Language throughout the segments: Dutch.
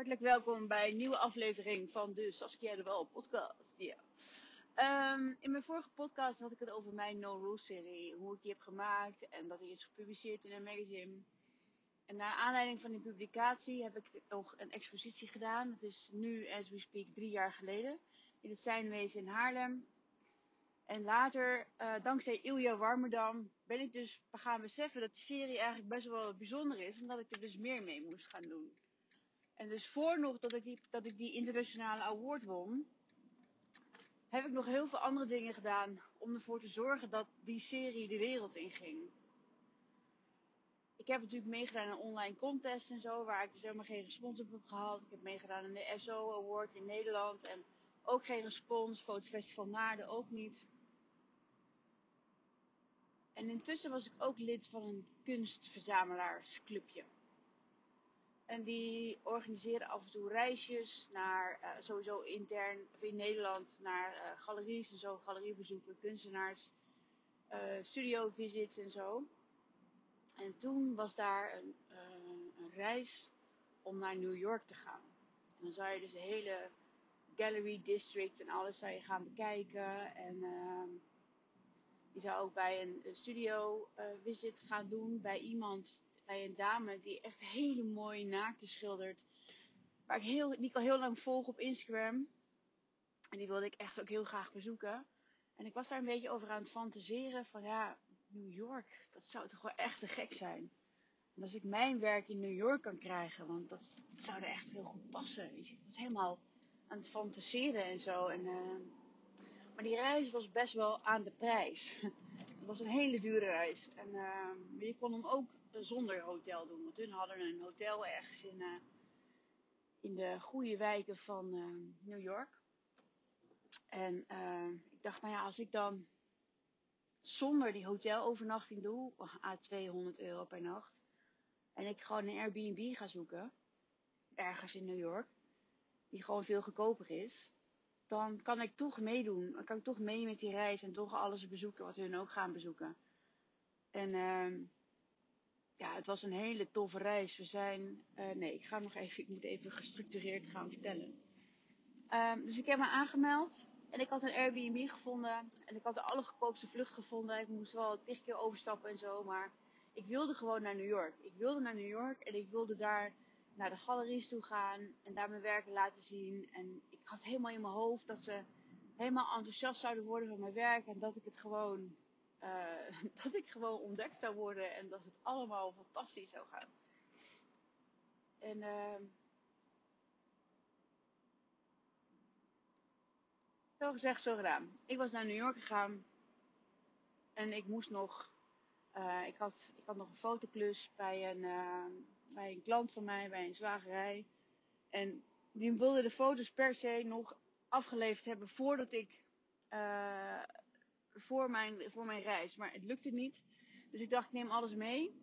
Hartelijk welkom bij een nieuwe aflevering van de Saskia de Wel podcast. Ehm, in mijn vorige podcast had ik het over mijn No Rules serie. Hoe ik die heb gemaakt en dat die is gepubliceerd in een magazine. En naar aanleiding van die publicatie heb ik nog een expositie gedaan. Dat is nu, as we speak, drie jaar geleden. In het Zijnwezen in Haarlem. En later, uh, dankzij Ilja Warmerdam, ben ik dus gaan beseffen dat die serie eigenlijk best wel bijzonder is. En dat ik er dus meer mee moest gaan doen. En dus voor nog dat ik die, dat ik die internationale award won, heb ik nog heel veel andere dingen gedaan om ervoor te zorgen dat die serie de wereld inging. Ik heb natuurlijk meegedaan aan online contests en zo, waar ik dus helemaal geen respons op heb gehad. Ik heb meegedaan aan de SO Award in Nederland en ook geen respons. Fotofestival Naarden ook niet. En intussen was ik ook lid van een kunstverzamelaarsclubje. En die organiseren af en toe reisjes naar, uh, sowieso intern, of in Nederland, naar uh, galeries en zo, galeriebezoeken, kunstenaars, uh, studiovisits en zo. En toen was daar een, een reis om naar New York te gaan. En dan zou je dus de hele gallery district en alles zou je gaan bekijken. En je zou ook bij een, een studio visit gaan doen bij iemand bij een dame die echt hele mooie naakten schildert. Waar ik heel, die ik al heel lang volg op Instagram. En die wilde ik echt ook heel graag bezoeken. En ik was daar een beetje over aan het fantaseren van ja, New York, dat zou toch wel echt te gek zijn. En als ik mijn werk in New York kan krijgen, want dat, zou er echt heel goed passen. Weet. Ik was helemaal aan het fantaseren en zo. En, uh, maar die reis was best wel aan de prijs. Was een hele dure reis. En uh, je kon hem ook zonder hotel doen. Want hun hadden een hotel ergens in, uh, in de goede wijken van uh, New York. En ik dacht, nou ja, als ik dan zonder die hotelovernachting doe, à 200 euro per nacht. En ik gewoon een Airbnb ga zoeken, ergens in New York, die gewoon veel goedkoper is dan kan ik toch meedoen. Dan kan ik toch mee met die reis en toch alles bezoeken wat hun ook gaan bezoeken. En uh, ja, het was een hele toffe reis. We zijn, uh, nee, ik ga nog even, ik moet even gestructureerd gaan vertellen. Um, dus ik heb me aangemeld en ik had een Airbnb gevonden en ik had de allergoedkoopste vlucht gevonden. Ik moest wel tig keer overstappen en zo, maar ik wilde gewoon naar New York. Ik wilde naar New York en ik wilde daar naar de galeries toe gaan en daar mijn werk laten zien. En ik had helemaal in mijn hoofd dat ze helemaal enthousiast zouden worden van mijn werk en dat ik het gewoon, uh, dat ik gewoon ontdekt zou worden en dat het allemaal fantastisch zou gaan. En uh, zo gezegd, zo gedaan. Ik was naar New York gegaan en ik moest nog, uh, ik, had, ik had nog een fotoklus bij een, uh, bij een klant van mij, bij een slagerij. En die wilde de foto's per se nog afgeleverd hebben voordat ik, uh, voor mijn, voor mijn reis. Maar het lukte niet. Dus ik dacht, ik neem alles mee.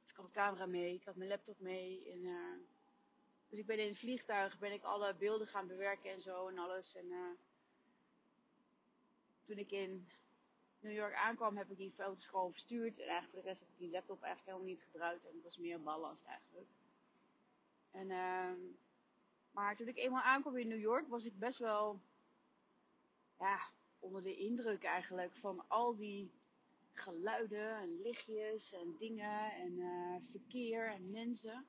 Dus ik had een camera mee, ik had mijn laptop mee. En, uh, dus ik ben in het vliegtuig, ben ik alle beelden gaan bewerken en zo en alles. En uh, toen ik in New York aankwam, heb ik die foto's gewoon verstuurd. En eigenlijk voor de rest heb ik die laptop eigenlijk helemaal niet gebruikt. En het was meer ballast eigenlijk. En, uh, maar toen ik eenmaal aankwam in New York, was ik best wel, ja, onder de indruk eigenlijk van al die geluiden en lichtjes en dingen en uh, verkeer en mensen.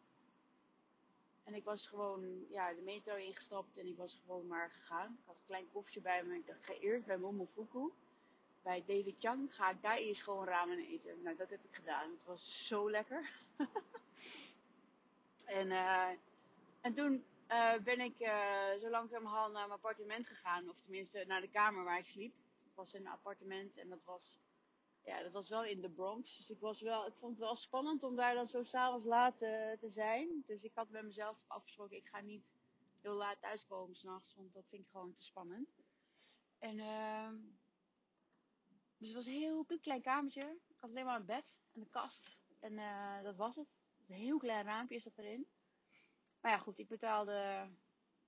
En ik was gewoon, ja, de metro ingestapt en ik was gewoon maar gegaan. Ik had een klein koffertje bij me. Ik dacht, ga eerst bij Momofuku bij David Chang ga ik daar eerst gewoon ramen eten. Nou, dat heb ik gedaan. Het was zo lekker. en, uh, en toen uh, ben ik uh, zo langzamerhand naar mijn appartement gegaan. Of tenminste naar de kamer waar ik sliep. Het was een appartement en dat was, ja, dat was wel in de Bronx. Dus ik, was wel, ik vond het wel spannend om daar dan zo s'avonds laat te zijn. Dus ik had met mezelf afgesproken, ik ga niet heel laat thuiskomen s'nachts. Want dat vind ik gewoon te spannend. En... Dus het was een heel klein kamertje. Ik had alleen maar een bed en een kast. En uh, dat was het. Een heel klein raampje dat erin. Maar ja, goed, ik betaalde.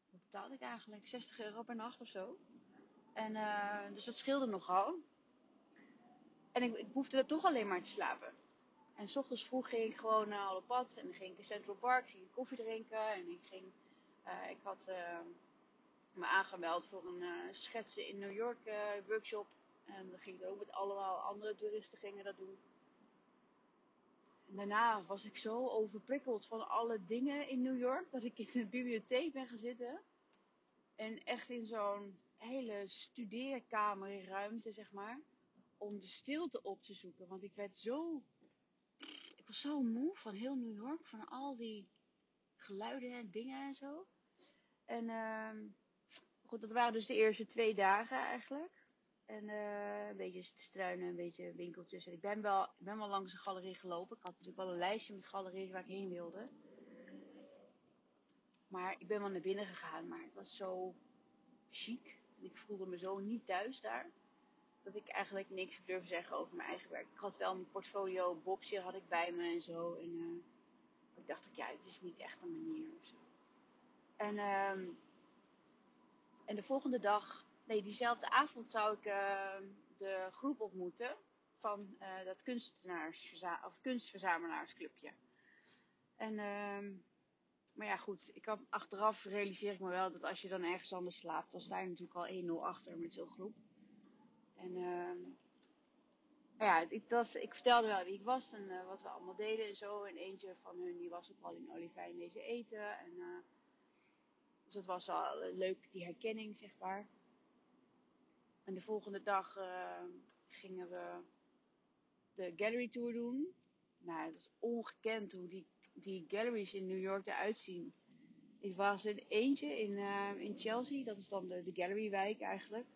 Wat betaalde ik eigenlijk? 60 euro per nacht of zo. En uh, dus dat scheelde nogal. En ik, ik hoefde er toch alleen maar te slapen. En s ochtends vroeg ging ik gewoon naar alle pad. En dan ging ik in Central Park, ging ik koffie drinken. En ik ging, ik had me aangemeld voor een schetsen in New York workshop. En dan ging ik ook met allemaal andere toeristen gingen dat doen. En daarna was ik zo overprikkeld van alle dingen in New York. Dat ik in de bibliotheek ben gaan zitten. En echt in zo'n hele studeerkamerruimte, zeg maar. Om de stilte op te zoeken. Want ik werd zo. Ik was zo moe van heel New York. Van al die geluiden en dingen en zo. En uh, goed, dat waren dus de eerste twee dagen eigenlijk. En uh, een beetje struinen, een beetje winkeltjes. Ik ben wel, ben wel langs een galerie gelopen. Ik had natuurlijk wel een lijstje met galeries waar ik heen wilde. Maar ik ben wel naar binnen gegaan, maar het was zo chic. En ik voelde me zo niet thuis daar. Dat ik eigenlijk niks durfde zeggen over mijn eigen werk. Ik had wel mijn portfolio, boxje had ik bij me en zo. En uh, ik dacht ook, ja, het is niet echt een manier of zo. En, uh, en de volgende dag, nee, diezelfde avond zou ik uh, de groep ontmoeten van uh, dat kunstenaars, of kunstverzamelaarsclubje. En uh, maar ja, goed. Ik had, achteraf realiseer ik me wel dat als je dan ergens anders slaapt, dan sta je natuurlijk al 1-0 achter met zo'n groep. En uh, ja, ik, was, ik vertelde wel wie ik was en uh, wat we allemaal deden en zo. En eentje van hun die was ook al in Olivijn deze eten. En, uh, dus dat was al leuk, die herkenning, zeg maar. En de volgende dag uh, gingen we de gallery tour doen. Nou, het was ongekend hoe die die galleries in New York eruit zien. Ik was in eentje in, uh, in Chelsea, dat is dan de, de gallerywijk eigenlijk.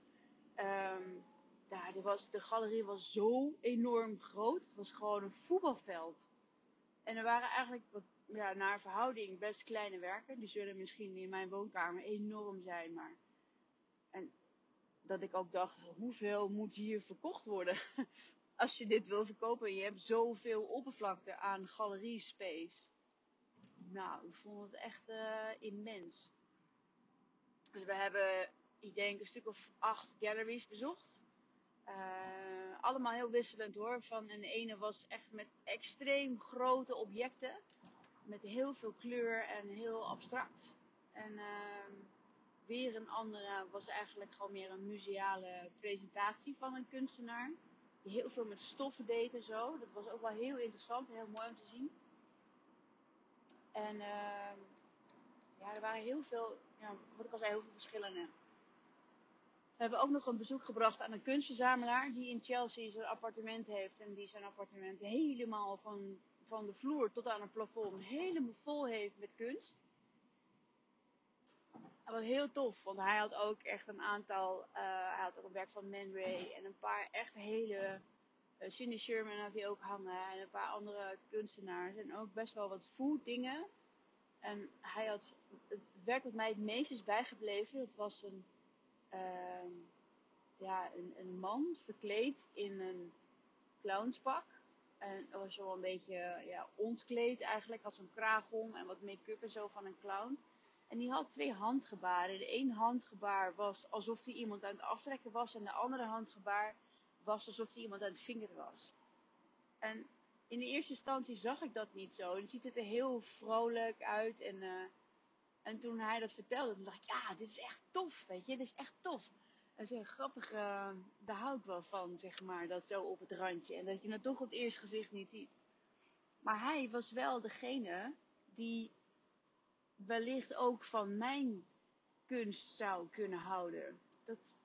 Um, daar, die was, de galerie was zo enorm groot. Het was gewoon een voetbalveld. En er waren eigenlijk, ja, naar verhouding, best kleine werken. Die zullen misschien in mijn woonkamer enorm zijn, maar. Dat ik ook dacht, hoeveel moet hier verkocht worden? Als je dit wil verkopen en je hebt zoveel oppervlakte aan galeriespace. Nou, ik vond het echt uh, immens. Dus we hebben, ik denk, een stuk of acht galleries bezocht. Uh, allemaal heel wisselend hoor. Van een ene was echt met extreem grote objecten. Met heel veel kleur en heel abstract. En uh, weer een andere was eigenlijk gewoon meer een museale presentatie van een kunstenaar. Die heel veel met stoffen deed en zo. Dat was ook wel heel interessant, heel mooi om te zien. En uh, ja, er waren heel veel, ja, wat ik al zei, heel veel verschillende. We hebben ook nog een bezoek gebracht aan een kunstverzamelaar die in Chelsea zijn appartement heeft. En die zijn appartement helemaal van, van de vloer tot aan het plafond helemaal vol heeft met kunst. Dat was heel tof, want hij had ook echt een aantal, uh, hij had ook een werk van Man Ray en een paar echt hele, uh, Cindy Sherman had hij ook hangen en een paar andere kunstenaars en ook best wel wat food dingen. En hij had, het werk wat mij het meest is bijgebleven, dat was een, uh, ja, een, een man verkleed in een clownspak. En was wel een beetje ja, ontkleed eigenlijk. Had zo'n kraag om en wat make-up en zo van een clown. En die had twee handgebaren. De een handgebaar was alsof hij iemand aan het aftrekken was. En de andere handgebaar was alsof hij iemand aan het vingeren was. En in de eerste instantie zag ik dat niet zo. En ziet het er heel vrolijk uit. En, uh, en toen hij dat vertelde, toen dacht ik, ja, dit is echt tof, weet je. Dit is echt tof. Dat is een grappige, uh, ik wel van, zeg maar, dat zo op het randje. En dat je het toch op het eerste gezicht niet ziet. Maar hij was wel degene die wellicht ook van mijn kunst zou kunnen houden. Dat,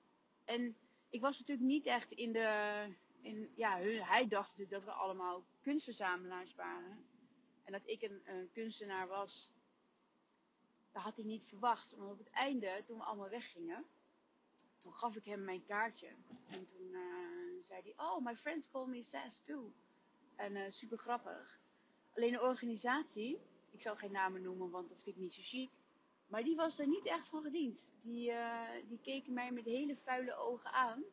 en ik was natuurlijk niet echt in de. In, ja, hij dacht natuurlijk dat we allemaal kunstverzamelaars waren. En dat ik een, kunstenaar was. Dat had hij niet verwacht. Maar op het einde, toen we allemaal weggingen. Toen gaf ik hem mijn kaartje. En toen uh, zei hij: Oh, my friends call me Sass too. En uh, super grappig. Alleen de organisatie ik zal geen namen noemen, want dat vind ik niet zo chic. Maar die was er niet echt van gediend. Die, uh, die keken mij met hele vuile ogen aan.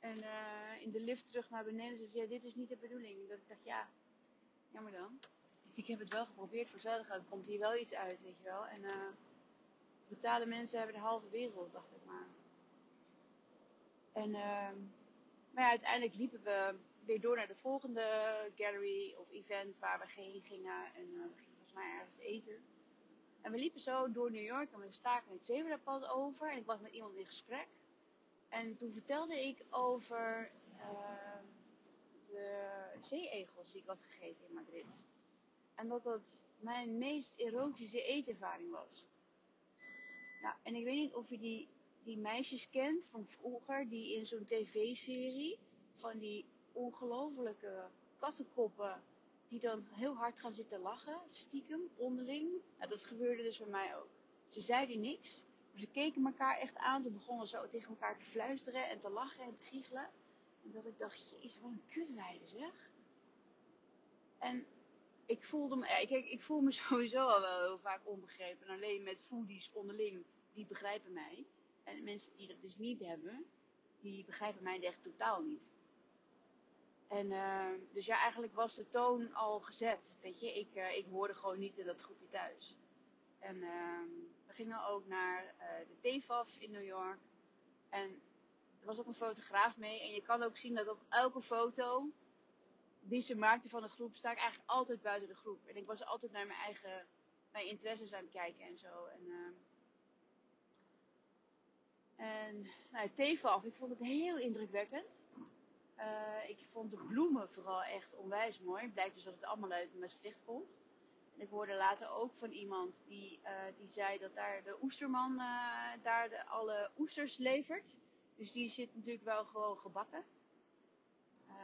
En uh, in de lift terug naar beneden ze, ja, dit is niet de bedoeling. Dat ik dacht, ja, jammer dan. Dus ik heb het wel geprobeerd voor zuinigheid. komt hier wel iets uit, weet je wel. En uh, betaalde mensen hebben de halve wereld, dacht ik maar. En, uh, maar ja, uiteindelijk liepen we weer door naar de volgende gallery of event waar we heen gingen. En we gingen volgens mij ergens eten. En we liepen zo door New York en we staken het zebrapad over. En ik was met iemand in gesprek. En toen vertelde ik over uh, de zeeegels die ik had gegeten in Madrid. En dat dat mijn meest erotische eetervaring was. Nou, en ik weet niet of je die, die meisjes kent van vroeger, die in zo'n tv-serie van die ongelofelijke kattenkoppen die dan heel hard gaan zitten lachen, stiekem, onderling. Dat gebeurde dus bij mij ook. Ze zeiden niks, maar ze keken elkaar echt aan. Ze begonnen zo tegen elkaar te fluisteren en te lachen en te giechelen. En dat ik dacht, jezus, wat een kutwijde zeg. En ik voelde me, kijk, ik voel me sowieso al wel heel vaak onbegrepen. En alleen met foodies onderling, die begrijpen mij. En mensen die dat dus niet hebben, die begrijpen mij echt totaal niet. En uh, dus ja, eigenlijk was de toon al gezet. Weet je, ik, uh, ik hoorde gewoon niet in dat groepje thuis. En uh, we gingen ook naar uh, de TFAF in New York. En er was ook een fotograaf mee. En je kan ook zien dat op elke foto die ze maakte van de groep, sta ik eigenlijk altijd buiten de groep. En ik was altijd naar mijn eigen mijn interesses aan het kijken en zo. En, uh, en nou, TFAF, ik vond het heel indrukwekkend. Uh, ik vond de bloemen vooral echt onwijs mooi. Het blijkt dus dat het allemaal uit Maastricht komt. En ik hoorde later ook van iemand die, uh, die zei dat daar de oesterman uh, daar de, alle oesters levert. Dus die zit natuurlijk wel gewoon gebakken. Uh,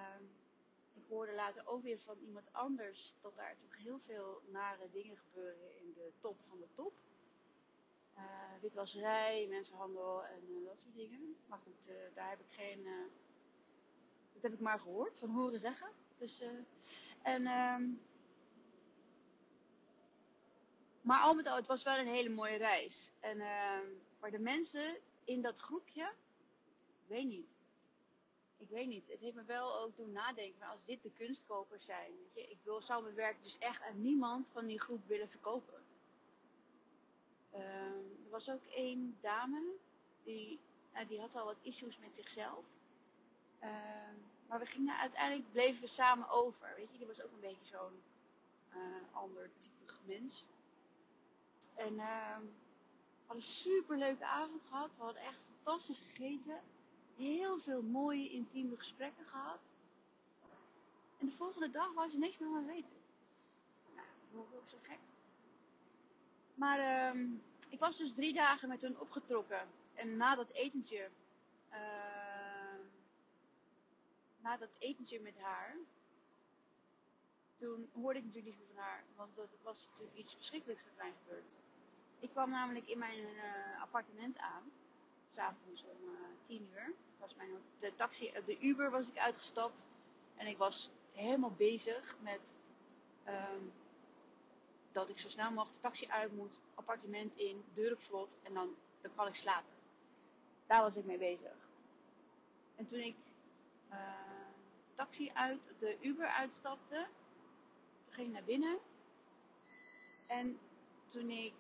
ik hoorde later ook weer van iemand anders dat daar toch heel veel nare dingen gebeuren in de top van de top. Witwasserij, mensenhandel en dat soort dingen. Maar goed, daar heb ik geen. Dat heb ik maar gehoord, van horen zeggen. Dus, uh, en, uh, maar al met al, het was wel een hele mooie reis. En, uh, maar de mensen in dat groepje, ik weet niet. Ik weet niet. Het heeft me wel ook doen nadenken. Maar als dit de kunstkopers zijn, weet je, ik wil, zou mijn werk dus echt aan niemand van die groep willen verkopen. Uh, er was ook één dame, die, nou, die had al wat issues met zichzelf. Uh, maar we gingen uiteindelijk, bleven we samen over. Weet je, die was ook een beetje zo'n uh, ander type mens. En uh, we hadden een super leuke avond gehad. We hadden echt fantastisch gegeten. Heel veel mooie, intieme gesprekken gehad. En de volgende dag wou ze niks meer van weten. Nou, dat ook zo gek. Maar um, ik was dus drie dagen met hun opgetrokken. En na dat etentje, uh, na dat etentje met haar, toen hoorde ik natuurlijk niet meer van haar. Want dat was natuurlijk iets verschrikkelijks met mij gebeurd. Ik kwam namelijk in mijn uh, appartement aan. S'avonds om uh, tien uur. Was mijn, de taxi, de Uber was ik uitgestapt. En ik was helemaal bezig met um, dat ik zo snel mogelijk de taxi uit moet, appartement in, deur op slot en dan, dan kan ik slapen. Daar was ik mee bezig. En toen ik taxi uit, de Uber uitstapte, ging naar binnen. En toen ik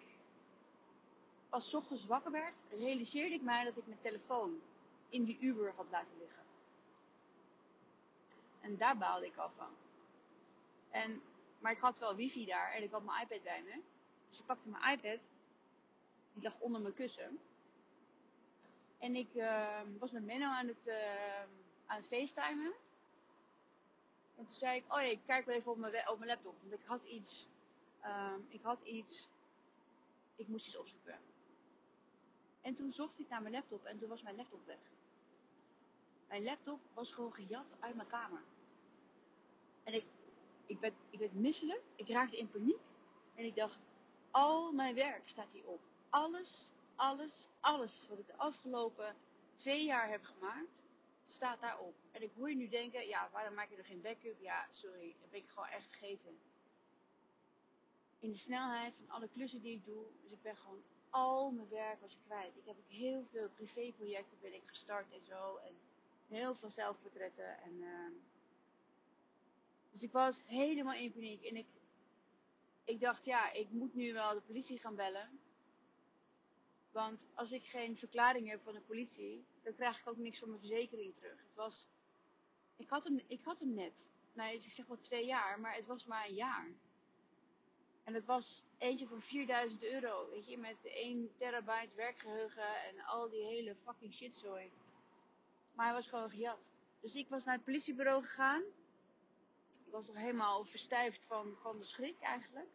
pas ochtends wakker werd, realiseerde ik mij dat ik mijn telefoon in die Uber had laten liggen. En daar baalde ik al van. En, maar ik had wel wifi daar en ik had mijn iPad bij me. Dus ik pakte mijn iPad. Die lag onder mijn kussen. En ik uh, was met Menno aan het, uh, aan het facetimen. En toen zei ik, oh ja, ik kijk wel even op mijn, op mijn laptop. Want ik had iets, uh, ik had iets, ik moest iets opzoeken. En toen zocht ik naar mijn laptop en toen was mijn laptop weg. Mijn laptop was gewoon gejat uit mijn kamer. En ik, ik, werd, ik werd misselijk, ik raakte in paniek. En ik dacht, al mijn werk staat hierop. Alles, alles, alles wat ik de afgelopen twee jaar heb gemaakt, staat daarop. En ik hoor je nu denken, ja, waarom maak je er geen backup? Ja, sorry, dat ben ik gewoon echt vergeten. In de snelheid van alle klussen die ik doe, dus ik ben gewoon al mijn werk was ik kwijt. Ik heb ook heel veel privéprojecten ben ik gestart en zo. En heel veel zelfportretten. En, uh, dus ik was helemaal in paniek. En ik, ik dacht, ja, ik moet nu wel de politie gaan bellen. Want als ik geen verklaring heb van de politie, dan krijg ik ook niks van mijn verzekering terug. Het was, Ik had hem, ik had hem net. Nou, ik zeg wel twee jaar, maar het was maar een jaar. En het was eentje van 4000 euro, weet je, met 1 terabyte werkgeheugen en al die hele fucking shitzooi. Maar hij was gewoon gejat. Dus ik was naar het politiebureau gegaan. Ik was nog helemaal verstijfd van, van de schrik eigenlijk.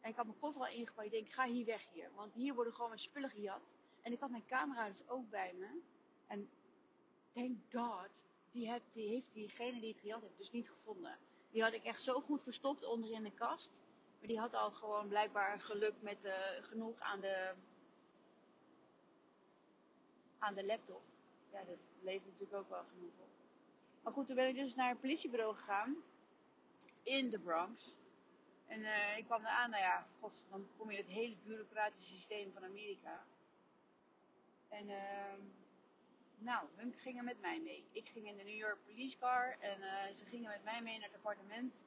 En ik had mijn koffer al ingepakt. Ik denk, ik ga hier weg hier. Want hier worden gewoon mijn spullen gejat. En ik had mijn camera dus ook bij me. En thank God, die, die heeft diegene die het gejat heeft dus niet gevonden. Die had ik echt zo goed verstopt onder in de kast. Maar die had al gewoon blijkbaar geluk met uh, genoeg aan de, aan de laptop. Ja, dat levert natuurlijk ook wel genoeg op. Maar goed, toen ben ik dus naar het politiebureau gegaan. In de Bronx. En uh, ik kwam eraan, nou ja, god, dan kom je in het hele bureaucratische systeem van Amerika. En uh, nou, hun gingen met mij mee. Ik ging in de New York Police Car en uh, ze gingen met mij mee naar het appartement.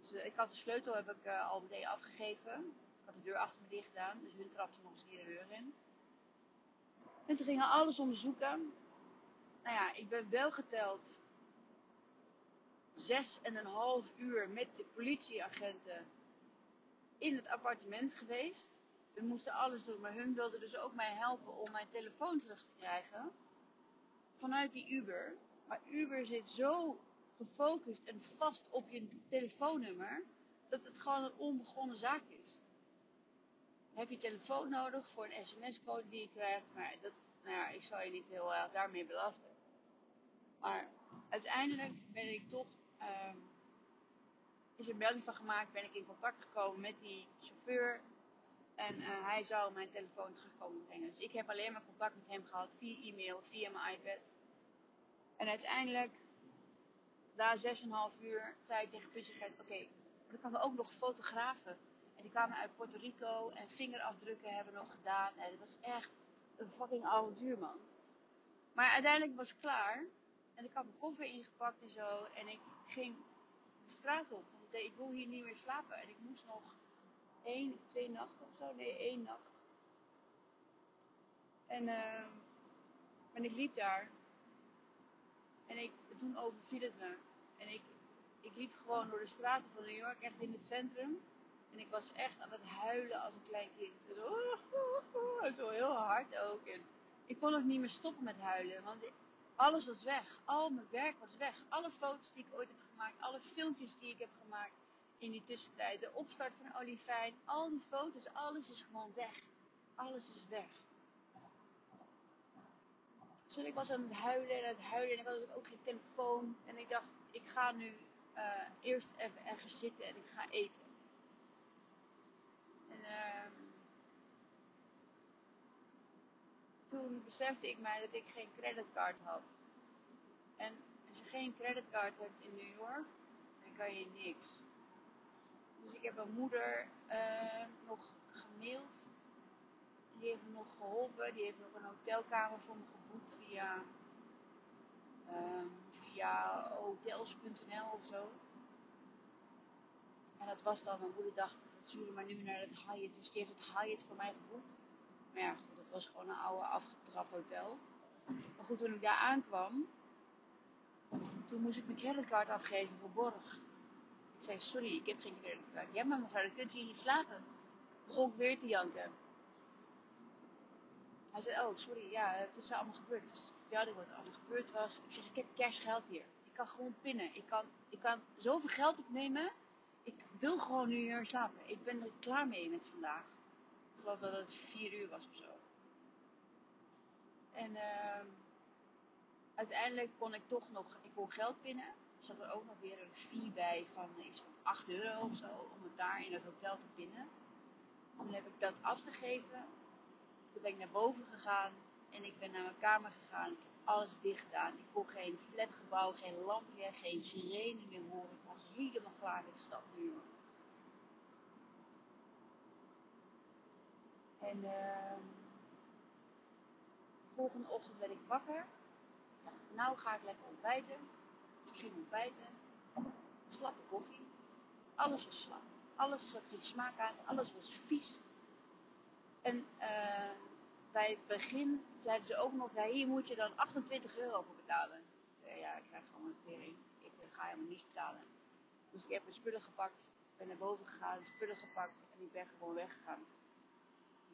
Dus, ik had de sleutel heb ik uh, al meteen afgegeven. Ik had de deur achter me dicht gedaan, dus hun trapte nog eens een de deur in. En ze gingen alles onderzoeken. Nou ja, ik ben wel geteld zes en een half uur met de politieagenten in het appartement geweest. We moesten alles doen, maar hun wilden dus ook mij helpen om mijn telefoon terug te krijgen. Vanuit die Uber. Maar Uber zit zo gefocust en vast op je telefoonnummer, dat het gewoon een onbegonnen zaak is. Heb je telefoon nodig voor een sms-code die je krijgt, maar dat, nou ja, ik zal je niet heel erg daarmee belasten. Maar uiteindelijk ben ik toch, uh, is er melding van gemaakt, ben ik in contact gekomen met die chauffeur. En uh, hij zou mijn telefoon terug komen brengen. Dus ik heb alleen maar contact met hem gehad via e-mail, via mijn iPad. En uiteindelijk, na 6,5 uur, zei ik tegen politieagent, oké, okay, dan ook nog fotografen. En die kwamen uit Puerto Rico en vingerafdrukken hebben we nog gedaan. En het was echt een fucking avontuur, man. Maar uiteindelijk was het klaar. En ik had mijn koffer ingepakt en zo. En ik ging de straat op. Ik wil hier niet meer slapen. En ik moest nog één of twee nachten of zo. Nee, één nacht. En, uh, en ik liep daar. En ik, toen overviel het me. En ik, ik liep gewoon door de straten van New York, echt in het centrum. En ik was echt aan het huilen als een klein kind. En, zo heel hard ook. En ik kon ook niet meer stoppen met huilen. Want alles was weg. Al mijn werk was weg. Alle foto's die ik ooit heb gemaakt. Alle filmpjes die ik heb gemaakt in die tussentijd. De opstart van Olivijn. Al die foto's. Alles is gewoon weg. Alles is weg. Dus ik was aan het huilen en aan het huilen. En ik had ook geen telefoon. En ik dacht, ik ga nu uh, eerst even ergens zitten en ik ga eten. En uh, toen besefte ik mij dat ik geen creditcard had. En als je geen creditcard hebt in New York, dan kan je niks. Dus ik heb mijn moeder uh, nog gemaild. Die heeft me nog geholpen. Die heeft nog een hotelkamer voor me geboekt via, uh, via hotels.nl of zo. En dat was dan, mijn moeder dacht, dat zullen maar nu naar het Hyatt. Dus die heeft het Hyatt voor mij geboekt. Maar ja, goed, dat was gewoon een oude afgetrapt hotel. Maar goed, toen ik daar aankwam, toen moest ik mijn creditcard afgeven voor borg. Ik zei, sorry, ik heb geen creditcard. Ja, maar mevrouw, dan kunt u hier niet slapen. Begon ik weer te janken. Hij zei, oh, sorry, ja, het is allemaal gebeurd. Ik vertelde wat er allemaal gebeurd was. Ik zeg, ik heb cash geld hier. Ik kan gewoon pinnen. Ik kan, ik kan zoveel geld opnemen. Ik wil gewoon nu hier slapen. Ik ben er klaar mee met vandaag. Ik geloof dat het vier uur was of zo. En uh, uiteindelijk kon ik toch nog, ik kon geld pinnen. Zat er ook nog weer een fee bij van iets van 8 euro of zo. Om het daar in het hotel te pinnen. Toen heb ik dat afgegeven. Toen ben ik naar boven gegaan. En ik ben naar mijn kamer gegaan. Ik heb alles dicht gedaan. Ik kon geen flatgebouw, geen lampje, geen sirene meer horen. Ik was helemaal klaar met de stad York. En uh, volgende ochtend werd ik wakker. Ik dacht, nou ga ik lekker ontbijten. Ik ging ontbijten. Slappe koffie. Alles was slap. Alles had geen smaak aan. Alles was vies. En uh, bij het begin zeiden ze ook nog, ja, hier moet je dan 28 euro voor betalen. Ja, ik krijg gewoon een tering. Ik ga helemaal niets betalen. Dus ik heb mijn spullen gepakt, ben naar boven gegaan, spullen gepakt en ik ben gewoon weggegaan.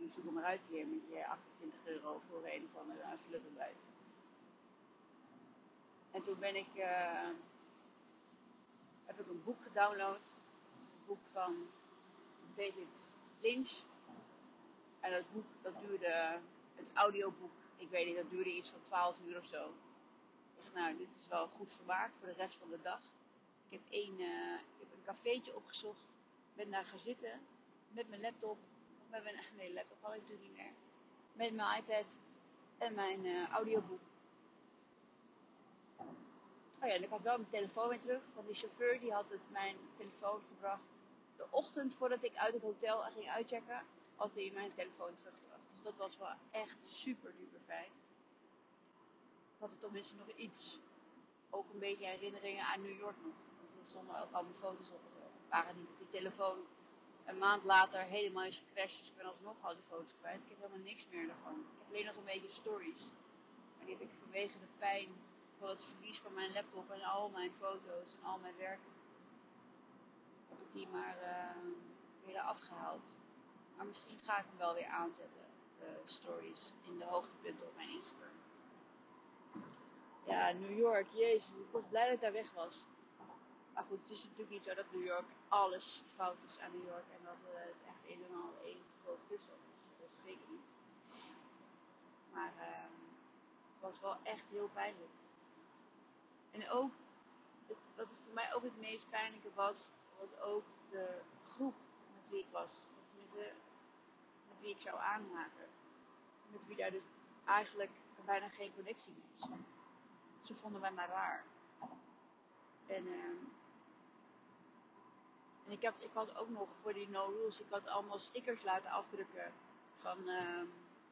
Nu zoek hem maar uit hier met je 28 euro voor een van een uh, En toen ben ik, uh, heb ik een boek gedownload. Een boek van David Lynch. En dat boek, dat duurde, het audioboek, ik weet niet, dat duurde iets van 12 uur of zo. Ik dacht, nou, dit is wel goed vermaak voor de rest van de dag. Ik heb, één, uh, ik heb een cafeetje opgezocht, ben daar gaan zitten met mijn laptop. Met mijn, nee, laptop ik natuurlijk niet meer. Met mijn iPad en mijn uh, audioboek. Oh ja, en ik had wel mijn telefoon weer terug, want die chauffeur die had het, mijn telefoon gebracht. De ochtend voordat ik uit het hotel ging uitchecken, had hij mijn telefoon teruggebracht. Dus dat was wel echt super duper fijn. Ik had er tenminste nog iets, ook een beetje herinneringen aan New York nog. Want er stonden ook al mijn foto's op. Het waren niet dat die telefoon een maand later helemaal is gecrashed. Dus ik ben alsnog al die foto's kwijt. Ik heb helemaal niks meer ervan. Ik heb alleen nog een beetje stories. Maar die heb ik vanwege de pijn van het verlies van mijn laptop en al mijn foto's en al mijn werk. Heb ik die maar uh, weer afgehaald. Maar misschien ga ik hem wel weer aanzetten. De stories in de hoogtepunten op mijn Instagram. Ja, New York, jezus. Ik was blij dat ik daar weg was. Maar goed, het is natuurlijk niet zo dat New York alles fout is aan New York. En dat uh, het echt een en al één grote kuststad is. Dat is zeker niet. Maar uh, het was wel echt heel pijnlijk. En ook, wat het voor mij ook het meest pijnlijke was, was ook de groep met wie ik was. Tenminste, met wie ik zou aanmaken. Met wie daar dus eigenlijk bijna geen connectie mee is. Ze vonden mij maar raar. En, uh, en ik, had, ik had ook nog voor die no rules, ik had allemaal stickers laten afdrukken van, uh,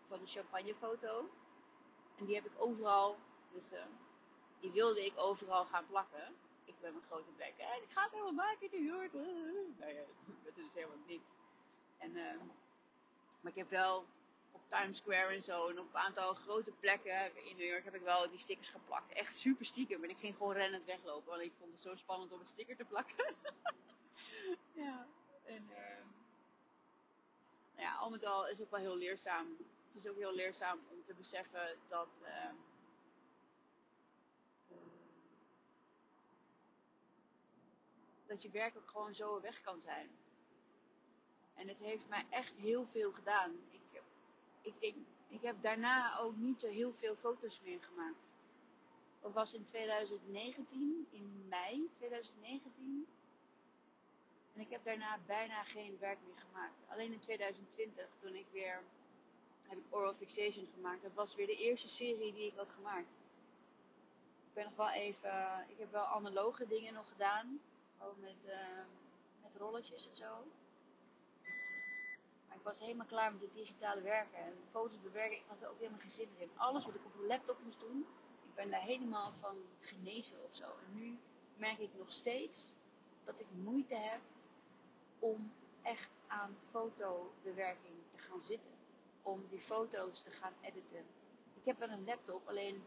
van de champagnefoto. En die heb ik overal, dus uh, die wilde ik overal gaan plakken. Ik ben mijn grote bek. En ik ga het helemaal maken in New York. Nou ja, het werd dus helemaal niks. En, uh, maar ik heb wel op Times Square en zo en op een aantal grote plekken in New York heb ik wel die stickers geplakt. Echt super stiekem. En ik ging gewoon rennend weglopen, want ik vond het zo spannend om een sticker te plakken. ja, en uh, nou ja, al met al is ook wel heel leerzaam. Het is ook heel leerzaam om te beseffen dat. Uh, dat je werk ook gewoon zo weg kan zijn. En het heeft mij echt heel veel gedaan. Ik heb, ik, ik, ik heb daarna ook niet zo heel veel foto's meer gemaakt. Dat was in 2019, in mei 2019. En ik heb daarna bijna geen werk meer gemaakt. Alleen in 2020, toen ik weer heb ik Oral Fixation gemaakt. Dat was weer de eerste serie die ik had gemaakt. Ik ben nog wel even, ik heb wel analoge dingen nog gedaan. Gewoon met, uh, met rolletjes en zo. Maar ik was helemaal klaar met het digitale werken en foto's bewerken. Ik had er ook helemaal geen zin in. Alles wat ik op een laptop moest doen, ik ben daar helemaal van genezen of zo. En nu merk ik nog steeds dat ik moeite heb om echt aan fotobewerking te gaan zitten. Om die foto's te gaan editen. Ik heb wel een laptop, alleen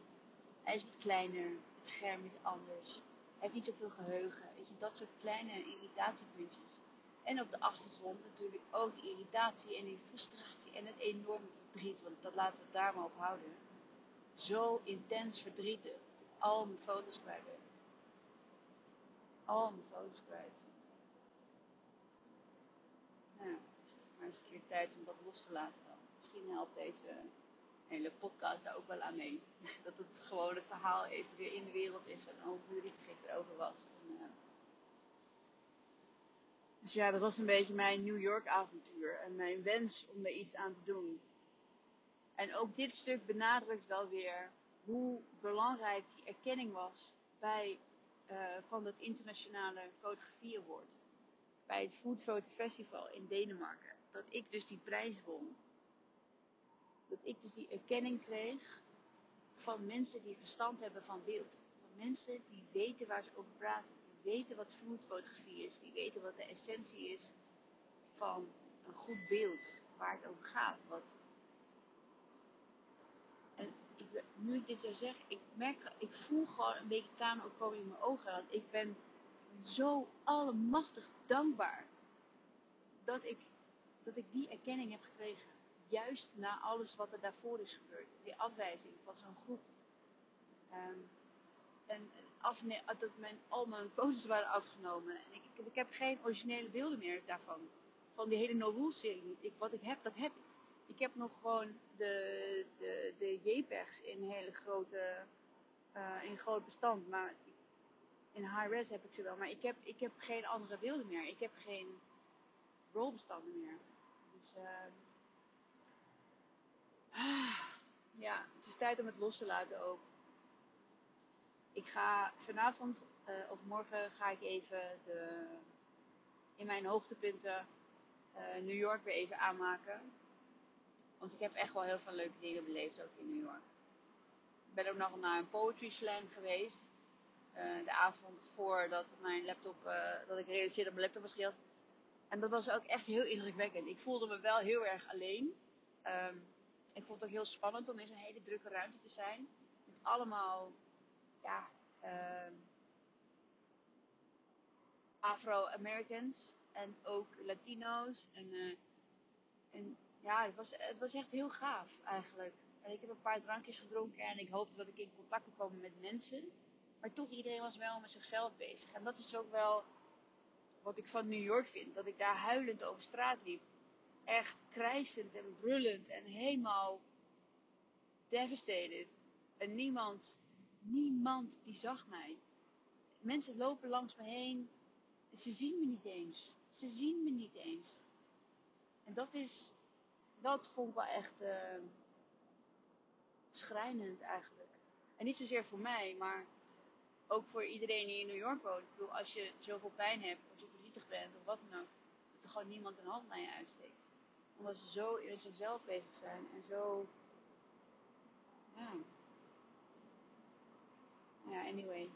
hij is wat kleiner. Het scherm is anders. Hij heeft niet zoveel geheugen. Weet je, dat soort kleine irritatiepuntjes. En op de achtergrond natuurlijk ook die irritatie en die frustratie en het enorme verdriet. Want dat laten we daar maar op houden. Zo intens verdrietig al mijn foto's kwijt ben. Al mijn foto's kwijt. Nou, maar is een keer tijd om dat los te laten dan. Misschien helpt deze hele podcast daar ook wel aan mee. Dat het gewoon het verhaal even weer in de wereld is en hoe verdrietig ik erover was. En, uh, dus ja, dat was een beetje mijn New York avontuur en mijn wens om er iets aan te doen. En ook dit stuk benadrukt wel weer hoe belangrijk die erkenning was bij, uh, van het internationale fotografie. Bij het Food Photo Festival in Denemarken. Dat ik dus die prijs won. Dat ik dus die erkenning kreeg van mensen die verstand hebben van beeld. Van mensen die weten waar ze over praten weten wat foodfotografie is. Die weten wat de essentie is van een goed beeld. Waar het over gaat. Wat... En nu ik dit zo zeg, ik merk, ik voel gewoon een beetje tranen ook komen in mijn ogen. Want ik ben zo allemachtig dankbaar dat ik, dat ik die erkenning heb gekregen. Juist na alles wat er daarvoor is gebeurd. Die afwijzing van zo'n groep. Um, en dat mijn, al mijn foto's waren afgenomen. En ik, ik heb geen originele beelden meer daarvan. Van die hele No serie. Ik, wat ik heb, dat heb ik. Ik heb nog gewoon de, de, de JPEGs in hele grote, uh, in groot bestand. Maar in high-res heb ik ze wel. Maar ik heb, ik heb geen andere beelden meer. Ik heb geen rolbestanden meer. Dus uh, ah, ja, het is tijd om het los te laten ook. Ik ga vanavond uh, of morgen ga ik even de, in mijn hoogtepunten uh, New York weer even aanmaken. Want ik heb echt wel heel veel leuke dingen beleefd ook in New York. Ik ben ook nog naar een poetry slam geweest. Uh, de avond voordat mijn laptop, dat ik realiseerde dat mijn laptop was gejat. En dat was ook echt heel indrukwekkend. Ik voelde me wel heel erg alleen. Um, ik vond het ook heel spannend om in zo'n hele drukke ruimte te zijn. Met allemaal, ja, uh, Afro-Americans. En ook Latino's. En, uh, en ja, het was, het was echt heel gaaf eigenlijk. En ik heb een paar drankjes gedronken en ik hoopte dat ik in contact kon komen met mensen. Maar toch, iedereen was wel met zichzelf bezig. En dat is ook wel wat ik van New York vind. Dat ik daar huilend over straat liep. Echt krijsend en brullend en helemaal devastated. En niemand, niemand die zag mij. Mensen lopen langs me heen. Ze zien me niet eens. Ze zien me niet eens. En dat is, dat vond ik wel echt uh, schrijnend eigenlijk. En niet zozeer voor mij, maar ook voor iedereen die in New York woont. Ik bedoel, als je zoveel pijn hebt, als je verdrietig bent of wat dan ook, dat er gewoon niemand een hand naar je uitsteekt. Omdat ze zo in zichzelf bezig zijn en zo. Ja. Ja, anyway.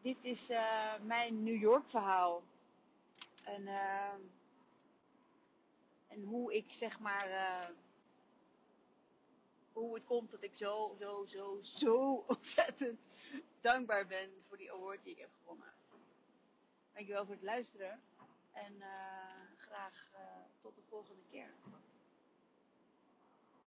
Dit is uh, mijn New York verhaal. En, uh, en hoe ik zeg maar. Uh, hoe het komt dat ik zo, zo, zo, zo ontzettend dankbaar ben voor die award die ik heb gewonnen. Dankjewel voor het luisteren. En uh, graag uh, tot de volgende keer.